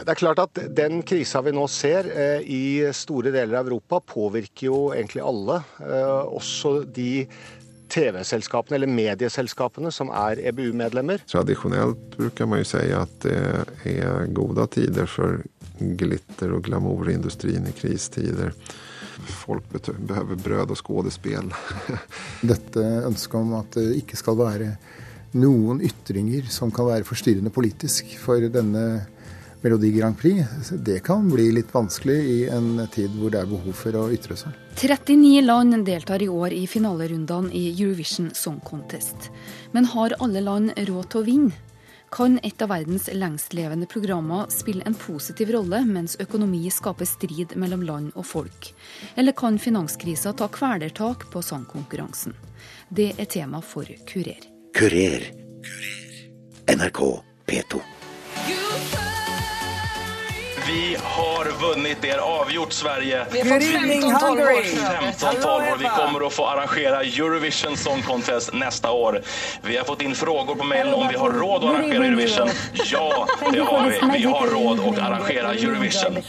Det er klart at Den krisa vi nå ser eh, i store deler av Europa, påvirker jo egentlig alle. Eh, også de TV-selskapene eller medieselskapene som er EBU-medlemmer. Tradisjonelt bruker man jo si at det er gode tider for glitter- og glamourindustrien i kristider. Folk behøver brød og skuespill. Dette ønsket om at det ikke skal være noen ytringer som kan være forstyrrende politisk for denne Melodi Grand Prix, det kan bli litt vanskelig i en tid hvor det er behov for å ytre seg. 39 land deltar i år i finalerundene i Eurovision Song Contest. Men har alle land råd til å vinne? Kan et av verdens lengstlevende programmer spille en positiv rolle, mens økonomi skaper strid mellom land og folk? Eller kan finanskrisa ta kvelertak på sangkonkurransen? Det er tema for Kurer. Kurer. NRK P2. Vi har vunnet. Det er avgjort, Sverige. Vi har fått 15-12 år. 15-12 år. Vi kommer å få arrangere Eurovision Song Contest neste år. Vi har fått inn frågor på mail om vi har råd å arrangere Eurovision. Ja, det har vi. Vi har råd å arrangere Eurovision.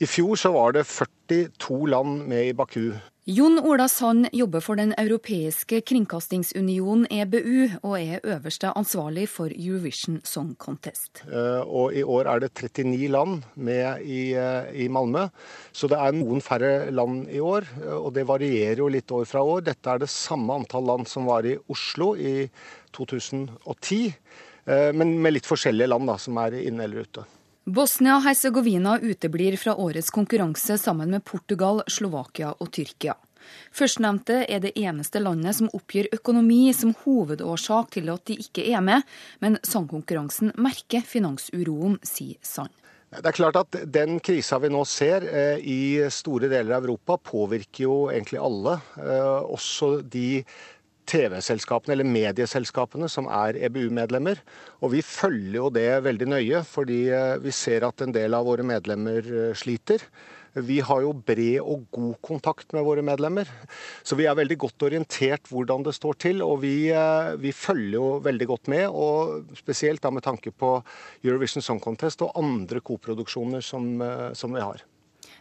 I fjor så var det 42 land med i Baku. Jon Ola Sand jobber for Den europeiske kringkastingsunionen, EBU, og er øverste ansvarlig for Eurovision Song Contest. Eh, og I år er det 39 land med i, eh, i Malmö, så det er noen færre land i år. Eh, og det varierer jo litt år fra år. Dette er det samme antall land som var i Oslo i 2010, men med litt forskjellige land da, som er inne eller ute. Bosnia-Hercegovina uteblir fra årets konkurranse sammen med Portugal, Slovakia og Tyrkia. Førstnevnte er det eneste landet som oppgir økonomi som hovedårsak til at de ikke er med, men sangkonkurransen merker finansuroen, sier Sand. Det er klart at Den krisa vi nå ser eh, i store deler av Europa, påvirker jo egentlig alle. Eh, også de TV-selskapene eller medieselskapene som er EBU-medlemmer. Og vi følger jo det veldig nøye, fordi eh, vi ser at en del av våre medlemmer eh, sliter. Vi har jo bred og god kontakt med våre medlemmer, så vi er veldig godt orientert hvordan det står til. Og vi, eh, vi følger jo veldig godt med, og spesielt da med tanke på Eurovision Song Contest og andre koproduksjoner som, som vi har.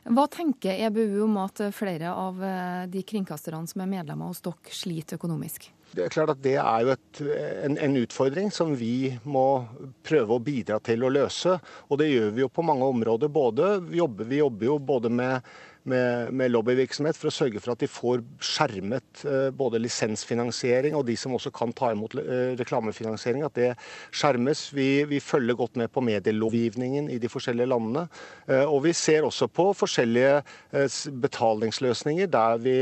Hva tenker EBU om at flere av eh, de kringkasterne som er medlemmer hos dere, sliter økonomisk? Det er klart at det er jo et, en, en, utfordring som vi må prøve å bidra til å løse. Og det gjør vi jo på mange områder. Både, vi, jobber, vi jobber jo både med med, med, lobbyvirksomhet for å sørge for at de får skjermet eh, både lisensfinansiering og de som også kan ta imot eh, reklamefinansiering, at det skjermes. Vi, vi, følger godt med på medielovgivningen i de forskjellige landene. Eh, og vi ser også på forskjellige betalingsløsninger der vi,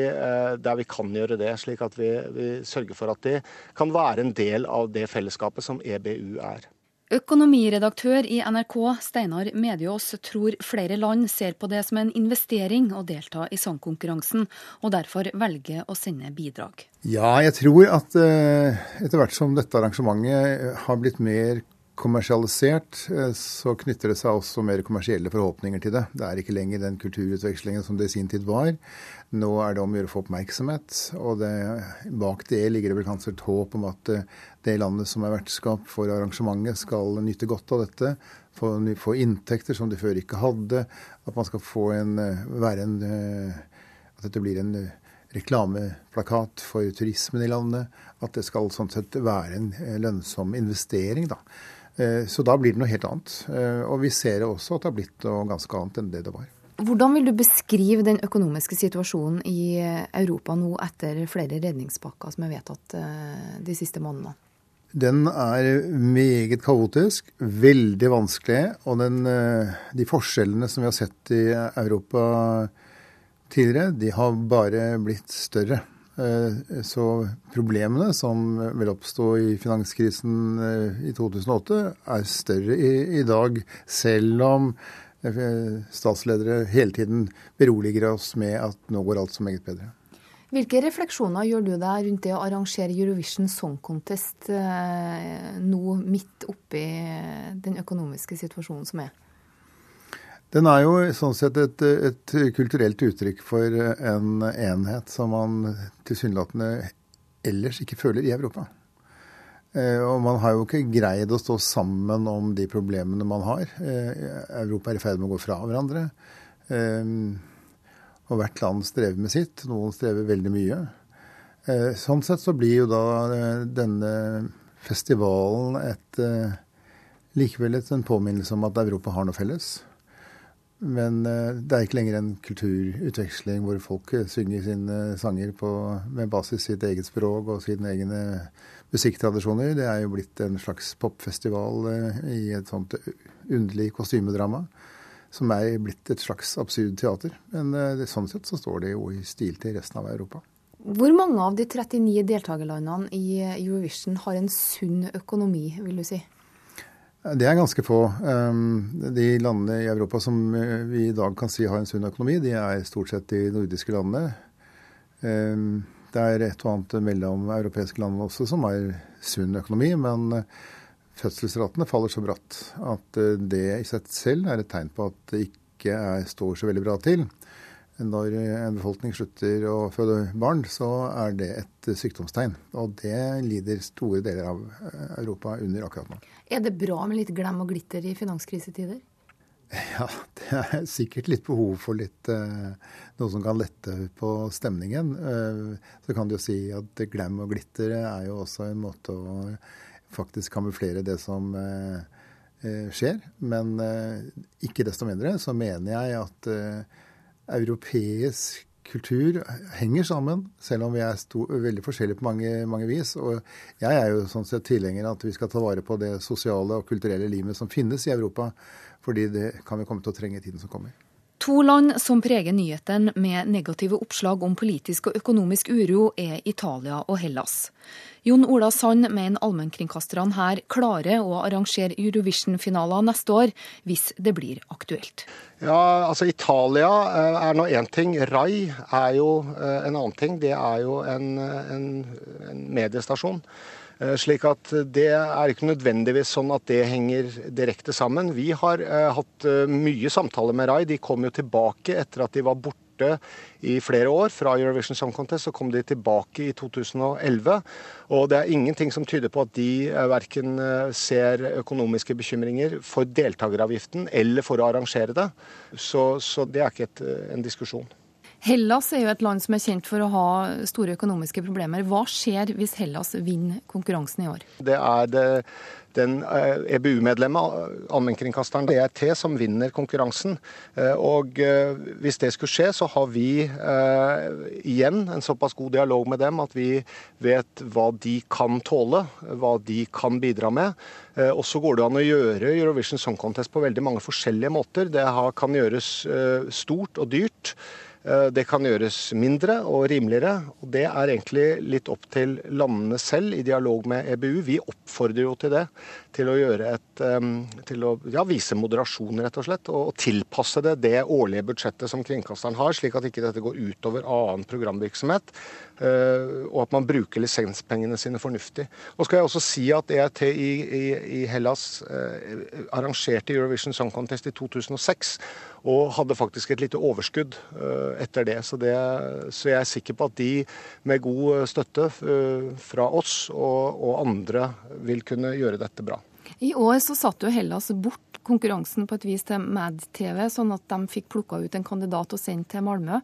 der vi kan gjøre det, slik at vi, vi sørger for at det kan være en del av det fellesskapet som EBU er. Økonomiredaktør i NRK, Steinar Mediås, tror flere land ser på det som en investering å delta i sangkonkurransen, og derfor velger å sende bidrag. Ja, jeg tror at uh, etter hvert som dette arrangementet har blitt mer kommersialisert, uh, så knytter det seg også mer kommersielle forhåpninger til det. Det er ikke lenger den kulturutvekslingen som det i sin tid var. Nå er det om å gjøre å få oppmerksomhet. Og det, bak det ligger det vel kanskje et håp om at eh, det landet som er vertskap for arrangementet, skal nyte godt av dette. Få, få inntekter som de før ikke hadde. At man skal få en, eh, være en eh, At dette blir en reklameplakat for turismen i landet. At det skal sånn sett være en lønnsom investering. da. Så da blir det noe helt annet. Og vi ser også at det har blitt noe ganske annet enn det det var. Hvordan vil du beskrive den økonomiske situasjonen i Europa nå etter flere redningspakker som er vedtatt eh, de siste månedene? Den er meget kaotisk, veldig vanskelig. Og den, eh, de forskjellene som vi har sett i Europa tidligere, de har bare blitt større. Eh, så problemene som vel oppsto i finanskrisen i 2008, er større i, i dag. Selv om statsledere hele tiden beroliger oss med at nå går alt så meget bedre. Hvilke refleksjoner gjør du deg rundt det å arrangere Eurovision Song Contest eh, nå midt oppi den økonomiske situasjonen som er? Den er jo sånn sett et, et kulturelt uttrykk for en enhet som man tilsynelatende ellers ikke føler i Europa. Og man har jo ikke greid å stå sammen om de problemene man har. Europa er i ferd med å gå fra hverandre. Og hvert land strever med sitt. Noen strever veldig mye. Sånn sett så blir jo da denne festivalen et likevel en påminnelse om at Europa har noe felles. Men uh, det er ikke lenger en kulturutveksling hvor folk eh, synger sine sanger på, med basis sitt eget språk og sine egne musikktradisjoner. Det er jo blitt en slags popfestival i et sånt underlig kostymedrama. Som er blitt et slags absurd teater. Men det, sånn sett så står det jo i stil til resten av Europa. Hvor mange av de 39 deltakerlandene i Eurovision har en sunn økonomi, vil du si? Det er ganske få. Ehm, de landene i Europa som eh, vi i dag kan si har en sunn økonomi, de er stort sett de nordiske landene. Ehm, det er et og annet mellom europeiske land også som har sunn økonomi, men eh, fødselsratene faller så bratt at eh, det i seg selv er et tegn på at det ikke er, står så veldig bra til når en befolkning slutter å føde barn, så er det et sykdomstegn. Og det lider store deler av Europa under akkurat nå. Er det bra med litt glem og glitter i finanskrisetider? Ja, det er sikkert litt behov for litt eh, noe som kan lette på stemningen. Eh, så kan du jo si at glem og glitter er jo også en måte å faktisk kamuflere det som eh, eh skjer. Men eh, ikke desto mindre så mener jeg at eh, europeisk kultur henger sammen, selv om vi er stor, veldig forskjellige på mange, mange, vis. Og jeg er jo sånn sett tilhenger av at vi skal ta vare på det sosiale og kulturelle livet som finnes i Europa. Fordi det kan vi komme til å trenge i tiden som kommer. To land som preger nyhetene med negative oppslag om politisk og økonomisk uro, er Italia og Hellas. Jon Ola Sand mener allmennkringkasterne her klarer å arrangere Eurovision-finaler neste år, hvis det blir aktuelt. Ja, altså Italia eh, er nå én ting. RAI er jo eh, en annen ting. Det er jo en, en, en mediestasjon. Eh, slik at det er ikke nødvendigvis sånn at det henger direkte sammen. Vi har uh, hatt uh, mye samtaler med Rai. De kom jo tilbake etter at de var borte i flere år fra Eurovision Song Contest. Så kom de tilbake i 2011. Og det er ingenting som tyder på at de verken ser økonomiske bekymringer for deltakeravgiften eller for å arrangere det. Så, så det er ikke et, en diskusjon. Hellas er jo et land som er kjent for å ha store økonomiske problemer. Hva skjer hvis Hellas vinner konkurransen i år? Det er det, den EBU-medlemmet, eh, e allmennkringkasteren DRT, som vinner konkurransen. Eh, og eh, hvis det skulle skje, så har vi igjen en såpass god dialog med dem at vi vet hva de kan tåle, hva de kan bidra med. Og så går det an å gjøre Eurovision Song Contest på veldig mange forskjellige måter. Det kan gjøres stort og dyrt. Eh, det kan gjøres mindre og rimeligere, og det er egentlig litt opp til landene selv i dialog med EBU. Vi oppfordrer jo til det, til å, et, til å ja, vise moderasjon, rett og slett. Og tilpasse det det årlige budsjettet som kringkasteren har, slik at ikke dette går utover annen programvirksomhet. Eh, og at man bruker lisenspengene sine fornuftig. Og skal jeg også si at EIT i, i, i Hellas eh, arrangerte Eurovision Song Contest i 2006 og hadde faktisk et lite overskudd uh, etter det så, det. så, jeg er sikker på at de med god støtte fra oss og, og, andre vil kunne gjøre dette bra. I år så satte jo Hellas bort konkurransen på et vis til Mad-TV, sånn at de fikk plukka ut en kandidat og sendt til Malmö.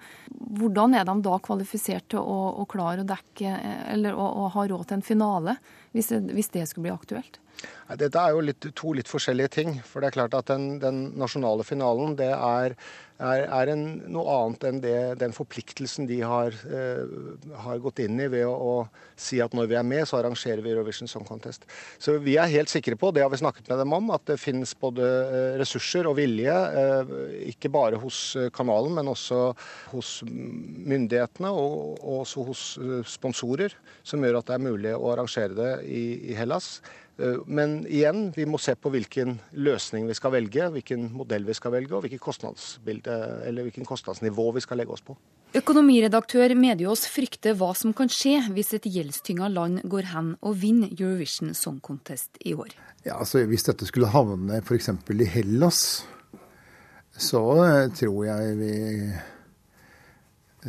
Hvordan er de da kvalifisert til å, å klare å dekke, eller å, å, ha råd til en finale, hvis det, hvis det skulle bli aktuelt? Dette er jo litt, to litt forskjellige ting. For det er klart at den, den nasjonale finalen det er, er, er en, noe annet enn det, den forpliktelsen de har, eh, har, gått inn i ved å, å, si at når vi er med, så arrangerer vi Eurovision Song Contest. Så vi er helt sikre på, det har vi snakket med dem om, at det finnes både eh, ressurser og vilje, eh, ikke bare hos eh, kanalen, men også hos myndighetene og, og også hos sponsorer, som gjør at det er mulig å arrangere det i, i Hellas. Eh, men igjen, vi må se på hvilken løsning vi skal velge, hvilken modell vi skal velge, og hvilken kostnadsnivå vi skal legge oss på. Økonomiredaktør Mediås frykter hva som kan skje hvis et gjeldstynga land går hen og vinner Eurovision Song Contest i år. Ja, altså Hvis dette skulle havne f.eks. i Hellas, så eh, tror jeg vi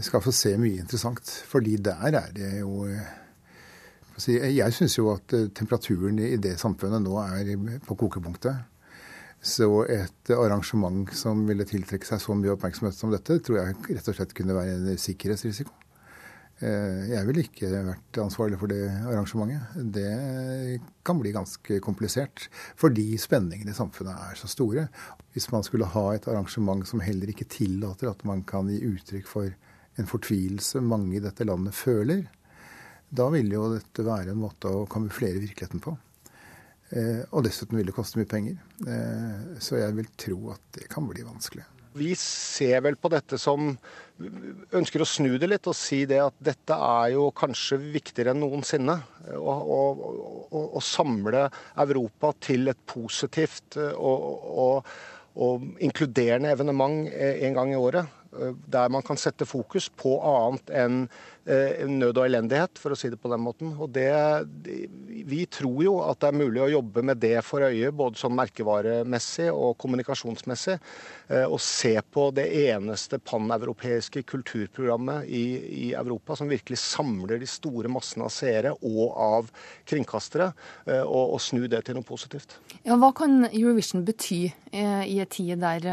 skal få se mye interessant. Fordi der er det jo eh, Jeg syns jo at eh, temperaturen i det samfunnet nå er på kokepunktet. Så et arrangement som ville tiltrekke seg så mye oppmerksomhet som dette, tror jeg rett og slett kunne være en sikkerhetsrisiko. Eh, jeg ville ikke vært ansvarlig for det arrangementet. Det kan bli ganske komplisert, fordi spenningene i samfunnet er så store. Hvis man skulle ha et arrangement som heller ikke tillater at man kan gi uttrykk for en fortvilelse mange i dette landet føler, da vil jo dette være en måte å kamuflere virkeligheten på. Eh, og dessuten vil det koste mye penger. Eh, så jeg vil tro at det kan bli vanskelig. Vi ser vel på dette som ønsker å snu det litt og si det at dette er jo kanskje viktigere enn noensinne. Å samle Europa til et positivt og, og, og inkluderende evenement en gang i året. Eh, der man kan sette fokus på annet enn eh, nød og elendighet, for å si det på den måten. Og det, vi tror jo at det er mulig å jobbe med det for øye, både sånn merkevaremessig og kommunikasjonsmessig. Eh, og se på det eneste paneuropeiske kulturprogrammet i, i, Europa som virkelig samler de store massene av seere og av kringkastere, og, og snu det til noe positivt. Ja, hva kan Eurovision bety i en tid der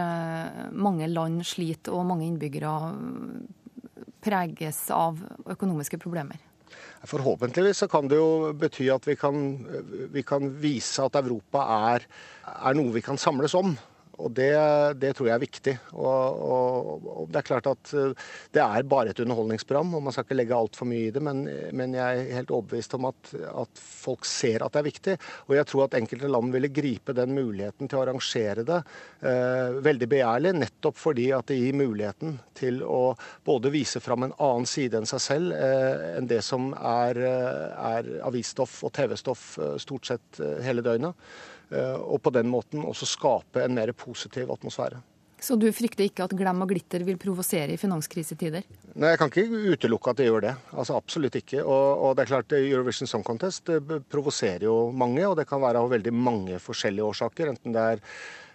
mange land sliter og mange innbyggere preges av økonomiske problemer? Forhåpentligvis så kan det jo bety at vi kan, vi kan vise at Europa er, er noe vi kan samles om. Og det, det, tror jeg er viktig. Og, og, og, Det er klart at eh, det er bare et underholdningsprogram, og man skal ikke legge altfor mye i det. Men, men, jeg er helt overbevist om at, at, folk ser at det er viktig. Og jeg tror at enkelte land ville gripe den muligheten til å arrangere det eh, veldig begjærlig, nettopp fordi at det gir muligheten til å både vise fram en annen side enn seg selv, eh, enn det som er, eh, er avisstoff og TV-stoff eh, stort sett hele døgnet. Eh, og på den måten også skape en mer positiv atmosfære. Så du frykter ikke at glem og glitter vil provosere i finanskrisetider? Nei, jeg kan ikke utelukke at det gjør det. Altså Absolutt ikke. Og, og det er klart Eurovision Song Contest provoserer jo mange, og det kan være av veldig mange forskjellige årsaker. Enten det er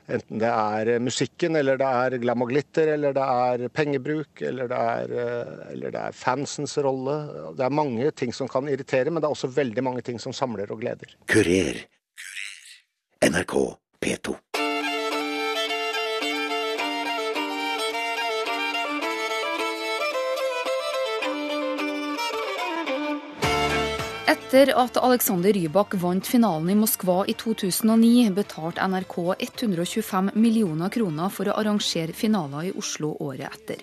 Enten det er musikken, eller det er glam og glitter, eller det er pengebruk, eller det er, eh, eller det er fansens rolle. Det er mange ting som kan irritere, men det er også veldig mange ting som samler og gleder. Kurer NRK P2. Etter at Alexander Rybak vant finalen i Moskva i 2009, betalte NRK 125 millioner kroner for å arrangere finaler i Oslo året etter.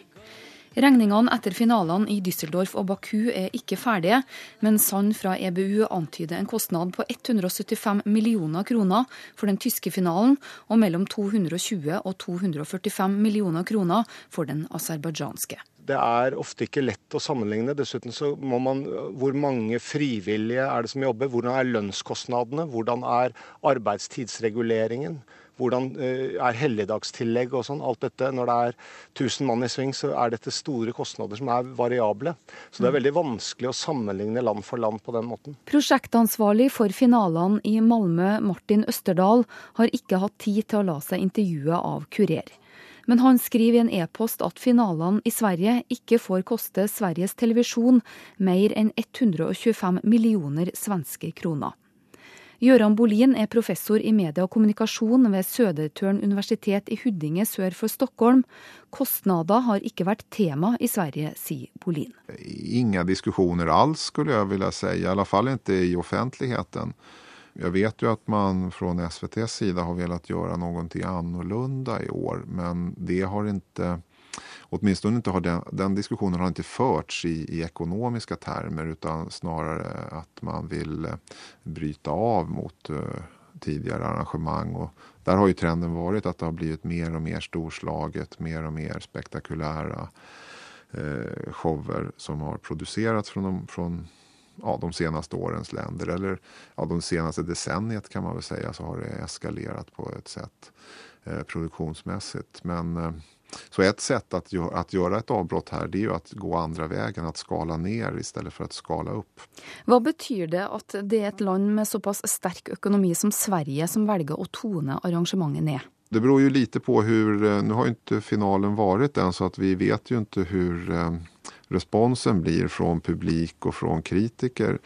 Regningene etter finalene i Düsseldorf og Baku er ikke ferdige, men Sand fra EBU antyder en kostnad på 175 millioner kroner for den tyske finalen, og mellom 220 og 245 millioner kroner for den aserbajdsjanske. Det er ofte ikke lett å sammenligne. Dessuten så må man Hvor mange frivillige er det som jobber? Hvordan er lønnskostnadene? Hvordan er arbeidstidsreguleringen? Hvordan eh, er helligdagstillegg og sånn. Alt dette. Når det er 1000 mann i sving, så er dette store kostnader som er variable. Så det er veldig vanskelig å sammenligne land for land på den måten. Prosjektansvarlig for finalene i Malmö, Martin Østerdal, har ikke hatt tid til å la seg intervjue av Kurer. Men han skriver i en e-post at finalene i Sverige ikke får koste Sveriges Televisjon mer enn 125 millioner svenske kroner. Gøran Bolin er professor i media og kommunikasjon ved Södertörn universitet i Huddinge sør for Stockholm. Kostnader har ikke vært tema i Sverige, sier Bolin. Ingen diskusjoner alls, skulle jeg ville si. I alle fall ikke i offentligheten. Jeg vet jo at man fra SVTs side har velat gjøre noe annorlunda i år, men det har ikke åtminstone inte har den, den diskussionen har inte förts i, i, ekonomiska termer utan snarare att man vill eh, bryta av mot uh, tidigare arrangemang. Och där har ju trenden varit att det har blivit mer och mer storslaget, mer och mer spektakulära eh, shower som har producerats från, de, från ja, de senaste årens länder. Eller ja, de senaste decenniet kan man väl säga så har det eskalerat på ett sätt eh, produktionsmässigt. Men eh, så ett sätt att, att göra ett avbrott här det är ju att gå andra vägen, att skala ner istället för att skala upp. Vad betyder det att det är ett land med så pass stark ekonomi som Sverige som väljer att tona arrangemangen ner? Det beror ju lite på hur, eh, nu har ju inte finalen varit än så att vi vet ju inte hur eh, responsen blir från publik och från kritiker.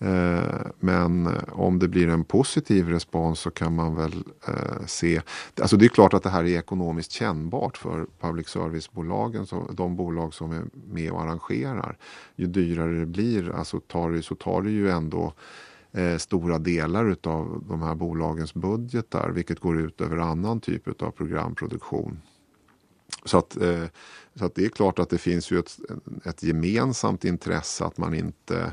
Eh, men om det blir en positiv respons så kan man väl eh, se. Alltså det är klart att det här är ekonomiskt kännbart för public service-bolagen, de bolag som är med och arrangerar. Ju dyrare det blir alltså tar det, så tar det ju ändå eh, stora delar av de här bolagens budgetar vilket går ut över annan typ av programproduktion. Så eh, så att det är klart att det finns ju ett, ett gemensamt intresse att man Eh,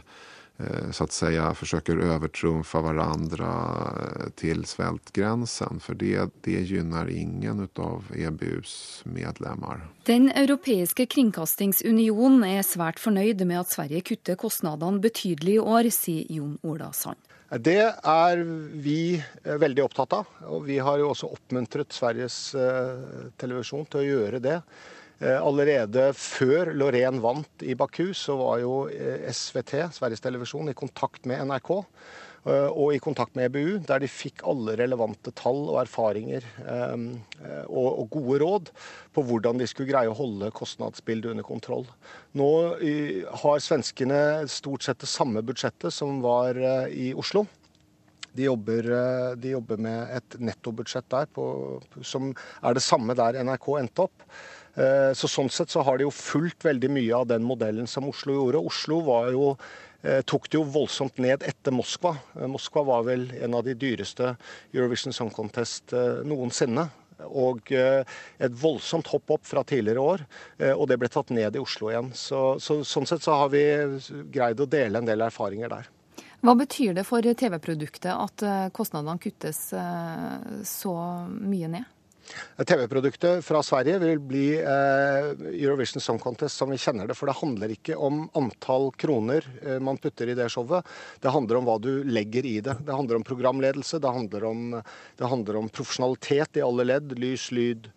så att säga försöker övertrumfa varandra eh, till svältgränsen. För det, det gynnar ingen av EBUs medlemmar. Den europeiske kringkastingsunionen er svært fornøyd med at Sverige kutter kostnadene betydelig i år, sier Jon Ola Sand. Det er vi eh, veldig opptatt av. og Vi har jo også oppmuntret Sveriges televisjon til å gjøre det. Eh, allerede før Lorén vant i Baku, så var jo eh, SVT, Sveriges Televisjon, i kontakt med NRK eh, og i kontakt med EBU, der de fikk alle relevante tall og erfaringer og, gode råd på hvordan de skulle greie å holde kostnadsbildet under kontroll. Nå har svenskene stort sett det samme budsjettet som var i Oslo. De jobber, de jobber med et nettobudsjett der på, som er det samme der NRK endte opp. Eh, så Sånn sett så har de jo fulgt veldig mye av den modellen som Oslo gjorde. Oslo jo, eh, tok det jo voldsomt ned etter Moskva. Eh, Moskva var vel en av de dyreste Eurovision Song Contest noensinne. Og et voldsomt hopp opp fra tidligere år. Og det ble tatt ned i Oslo igjen. Så, så, sånn sett så har vi greid å dele en del erfaringer der. Hva betyr det for TV-produktet at kostnadene kuttes så mye ned? TV-produktet fra Sverige vil bli eh, Eurovision Song Contest som vi kjenner det. For det handler ikke om antall kroner eh, man putter i det showet. Det handler om hva du legger i det. Det handler om programledelse, det handler om, det handler om profesjonalitet i alle ledd. Lys, lyd,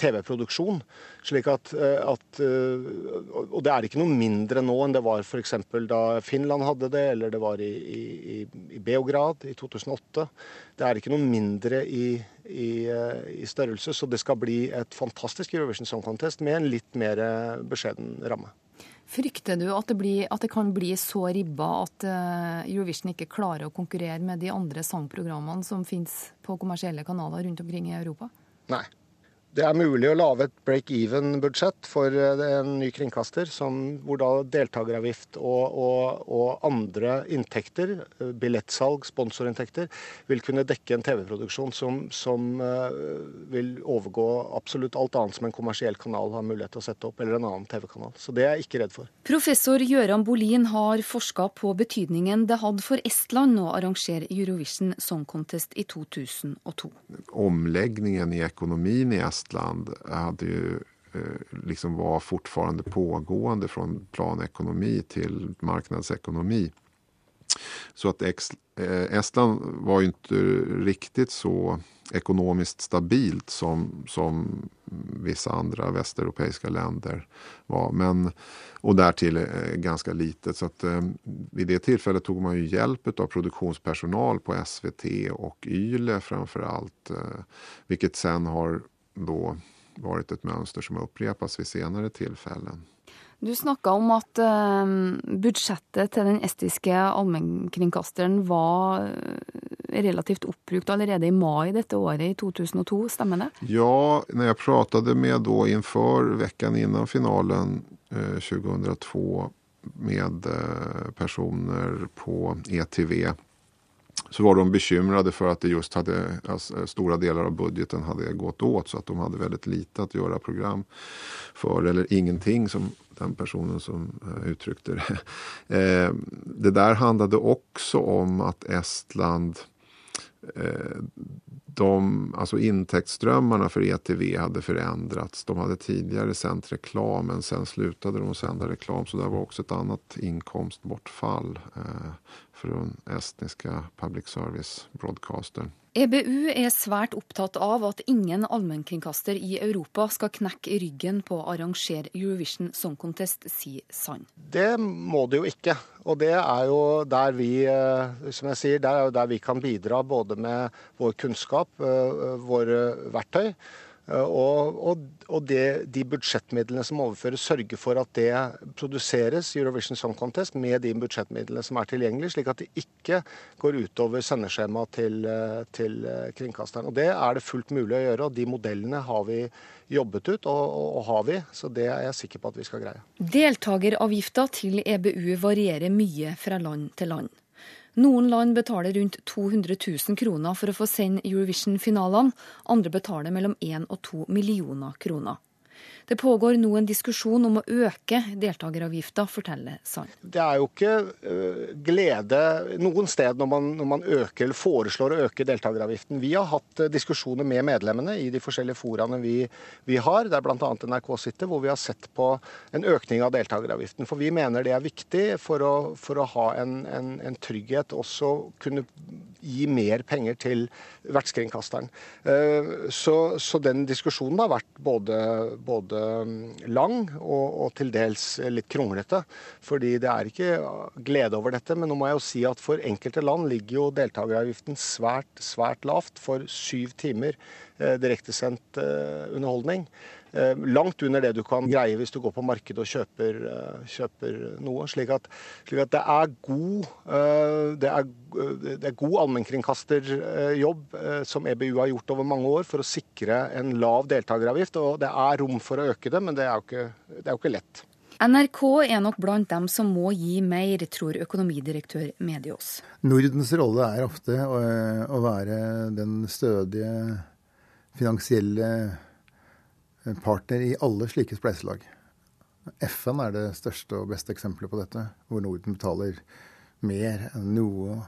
TV-produksjon. Slik at, eh, at, Og det er ikke noe mindre nå enn det var f.eks. da Finland hadde det, eller det var i, i, i Beograd i 2008. Det er ikke noe mindre i, i, eh, i, størrelse, så det skal bli et fantastisk Eurovision Song Contest med en litt mer eh, beskjeden ramme. Frykter du at det, blir, at det kan bli så ribba at eh, Eurovision ikke klarer å konkurrere med de andre sangprogrammene som finnes på kommersielle kanaler rundt omkring i Europa? Nei. Det er mulig å lage et break-even-budsjett for eh, en ny kringkaster, som, hvor da deltakeravgift og, og, og, andre inntekter, eh, billettsalg, sponsorinntekter, vil kunne dekke en TV-produksjon som, som uh, vil overgå absolutt alt annet som en kommersiell kanal har mulighet til å sette opp, eller en annen TV-kanal. Så det er jeg ikke redd for. Professor Gøran Bolin har forska på betydningen det hadde for Estland å arrangere Eurovision Song Contest i 2002. Omleggingen i økonomien i Estland Estland hade ju eh, liksom var fortfarande pågående från planekonomi till marknadsekonomi. Så att eh, Estland var ju inte riktigt så ekonomiskt stabilt som, som vissa andra västeuropeiska länder var. Men, och därtill eh, ganska litet. Så att, eh, vid det tillfället tog man ju hjälp av produktionspersonal på SVT och YLE framför allt. Vilket sen har då varit ett mönster som upprepas vid senere tillfällen. Du snakka om at uh, budsjettet til den estiske allmennkringkasteren var eh, relativt oppbrukt allerede i mai dette året, i 2002, stemmer det? Ja, når jeg pratet med da innenfor veckan innan finalen uh, 2002 med uh, personer på ETV så var de bekymrade för att det just hade, alltså, stora delar av budgeten hade gått åt så att de hade väldigt lite att göra program för eller ingenting som den personen som uh, uttryckte det. Uh, det där handlade också om att Estland uh, de, alltså intäktsströmmarna för ETV hade förändrats. De hade tidigare sänt reklam men sen slutade de sända reklam så det var också ett annat inkomstbortfall eh, den estniske public service-broadcasteren. EBU er svært opptatt av at ingen allmennkringkaster i Europa skal knekke ryggen på å arrangere Eurovision Song Contest, sier Sand. Det må det jo ikke. Og det er jo der vi eh, som jeg sier, der er jo der vi kan bidra både med vår kunnskap, eh, våre verktøy, Og, og, og det, de budsjettmidlene som overføres, sørger for at det produseres Eurovision Song Contest med de budsjettmidlene som er tilgjengelige, slik at det ikke går utover sendeskjemaet til, til kringkasteren. Og Det er det fullt mulig å gjøre, og de modellene har vi jobbet ut, og, og, har vi. Så det er jeg sikker på at vi skal greie. Deltakeravgifta til EBU varierer mye fra land til land. Noen land betaler rundt 200 000 kroner for å få sende Eurovision-finalene, andre betaler mellom 1 og 2 millioner kroner. Det pågår nå en diskusjon om å øke deltakeravgifta, forteller Sand. Det er jo ikke uh, glede noen sted når man, når man øker, eller foreslår å øke deltakeravgiften. Vi har hatt uh, diskusjoner med medlemmene i de forskjellige foraene vi, vi har, der bl.a. NRK sitter, hvor vi har sett på en økning av deltakeravgiften. For vi mener det er viktig for å, for å ha en, en, en trygghet, også kunne gi mer penger til vertskringkasteren. Uh, så, så den diskusjonen har vært både, både både lang og, og, til dels litt kronglete. Fordi det er ikke glede over dette. Men nå må jeg jo si at for enkelte land ligger jo deltakeravgiften svært, svært lavt for syv timer eh, direktesendt eh, underholdning. Eh, langt under det du kan greie hvis du går på markedet og kjøper, eh, kjøper noe. Slik at, slik at, det er god, eh, det er, det er god allmennkringkasterjobb som EBU har gjort over mange år for å sikre en lav deltakeravgift. Og det er rom for å øke det, men det er jo ikke, det er jo ikke lett. NRK er nok blant dem som må gi mer, tror økonomidirektør Medios. Nordens rolle er ofte å, å være den stødige finansielle partner i alle slike spleiselag. FN er det største og beste eksempelet på dette, hvor Norden betaler mer enn noe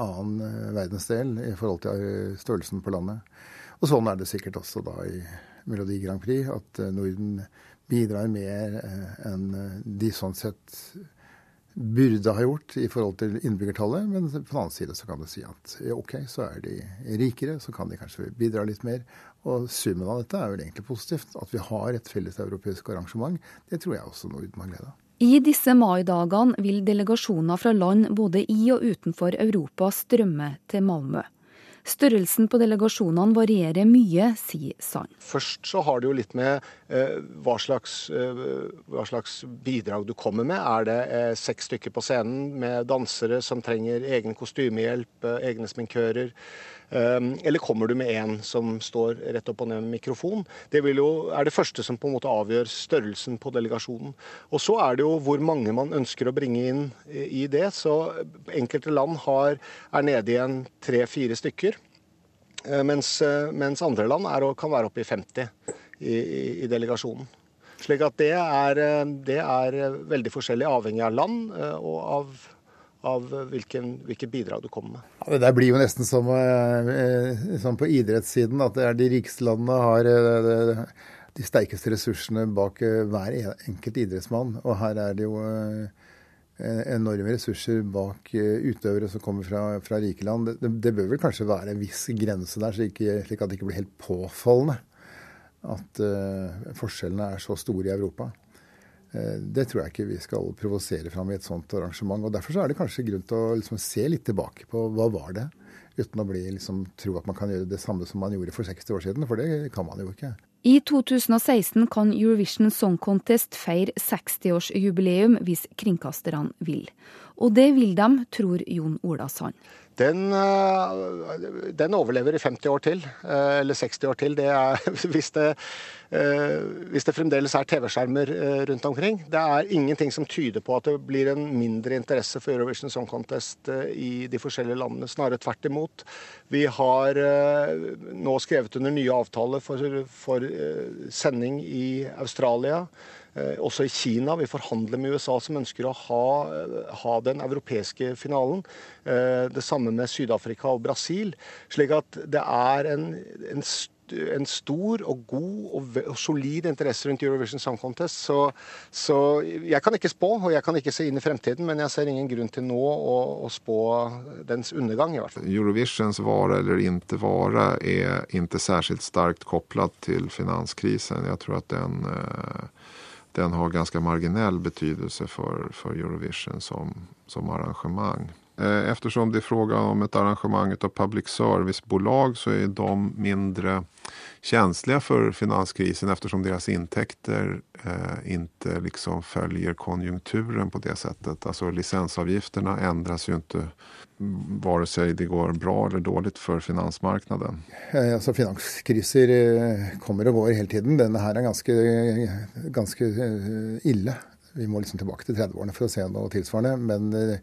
annen eh, verdensdel i forhold til eh, størrelsen på landet. Og sånn er det sikkert også da i Melodi Grand Prix, at eh, Norden bidrar mer enn de sånn sett burde ha gjort i forhold til innbyggertallet. Men på den annen side så kan du si at OK, så er de rikere, så kan de kanskje bidra litt mer. Og summen av dette er vel egentlig positivt. At vi har et felles europeisk arrangement, det tror jeg også Norden har glede av. I disse maidagene vil delegasjoner fra land både i og utenfor Europa strømme til Malmö. Størrelsen på delegasjonene varierer mye, sier Sand. Først så har det jo litt med eh, hva, slags, eh, hva, slags, bidrag du kommer med. Er det eh, seks stykker på scenen med dansere som trenger egen kostymehjelp, eh, egne sminkører? Ehm, eller kommer du med en som står rett opp og ned med mikrofon? Det jo, er det første som på en måte avgjør størrelsen på delegasjonen. Og så er det jo hvor mange man ønsker å bringe inn i det. Så enkelte land har, er nede igjen tre-fire stykker. Eh, mens, eh, mens, andre land er, kan være oppe i 50 i, i, i delegasjonen. Slik at det er, eh, det er, veldig forskjellig avhengig av land og av av hvilken, hvilke bidrag du kommer med. Ja, det der blir jo nesten som, eh, som på idrettssiden, at det er de rikeste landene har eh, de sterkeste ressursene bak eh, hver enkelt idrettsmann. Og her er det jo enorme ressurser bak utøvere som kommer fra, fra rike land. Det, det, bør vel kanskje være en viss grense der, slik, slik at det ikke blir helt påfallende at forskjellene er så store i Europa. Eh, det tror jeg ikke vi skal provosere fram i et sånt arrangement. og Derfor er det kanskje grunn til å liksom se litt tilbake på hva var det, uten å bli, liksom, tro at man kan gjøre det samme som man gjorde for 60 år siden, for det kan man jo ikke. I 2016 kan Eurovision Song Contest feire 60-årsjubileum hvis kringkasterne vil. Og det vil de, tror Jon Ola Sand. Den, eh, den, overlever i 50 år til, eh, eller 60 år til. Det er, hvis, det, eh, hvis det fremdeles er TV-skjermer rundt omkring. Det er ingenting som tyder på at det blir en mindre interesse for Eurovision Song Contest i de forskjellige landene. Snarere tvert imot. Vi har nå skrevet under nye avtaler for, for sending i Australia. Eh, også i Kina. Vi forhandler med USA, som ønsker å ha, eh, ha den europeiske finalen. Eh, det samme med Syd-Afrika og Brasil. Slik at det er en, en en stor og god og, solid interesse rundt Eurovision Song Contest. Så, så, jeg kan ikke spå, og jeg kan ikke se inn i fremtiden, men jeg ser ingen grunn til nå å, å spå dens undergang, i hvert fall. Eurovisions vare eller ikke vare er ikke særskilt sterkt koblet til finanskrisen. Jeg tror at den den har ganska marginell betydelse för, för Eurovision som, som arrangemang. Eh, eftersom det är fråga om ett arrangemang av public service-bolag så är de mindre känsliga för finanskrisen eftersom deras intäkter eh, inte liksom följer konjunkturen på det sättet. Alltså licensavgifterna ändras ju inte vare sig det går bra eller dåligt för finansmarknaden. Alltså finanskriser eh, kommer och går hela tiden. Den här är ganska, ganska eh, illa. Vi må liksom tillbaka till 30-årene för att se något tillsvarande. Men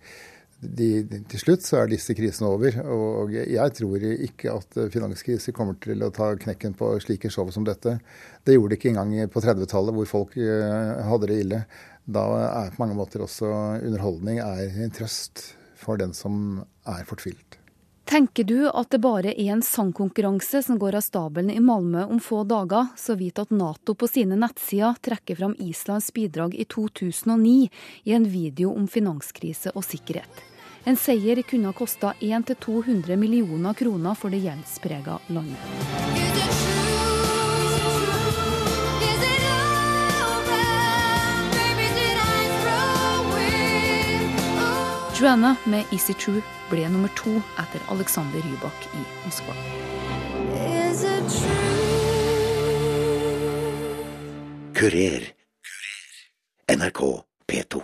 de, til slutt så er disse krisene over. Og jeg tror ikke at finanskriser kommer til å ta knekken på slike show som dette. Det gjorde det ikke engang på 30-tallet, hvor folk eh, hadde det ille. Da er på mange måter også underholdning er en trøst for den som er fortvilt. Tenker du at det bare er en sangkonkurranse som går av stabelen i Malmö om få dager, så vit at Nato på sine nettsider trekker fram Islands bidrag i 2009 i en video om finanskrise og sikkerhet. En seier kunne ha kosta 100-200 millioner kroner for det gjeldsprega landet. Joanna med Easy True ble nummer to etter Alexander Rybak i Moskva. Kurer. NRK P2.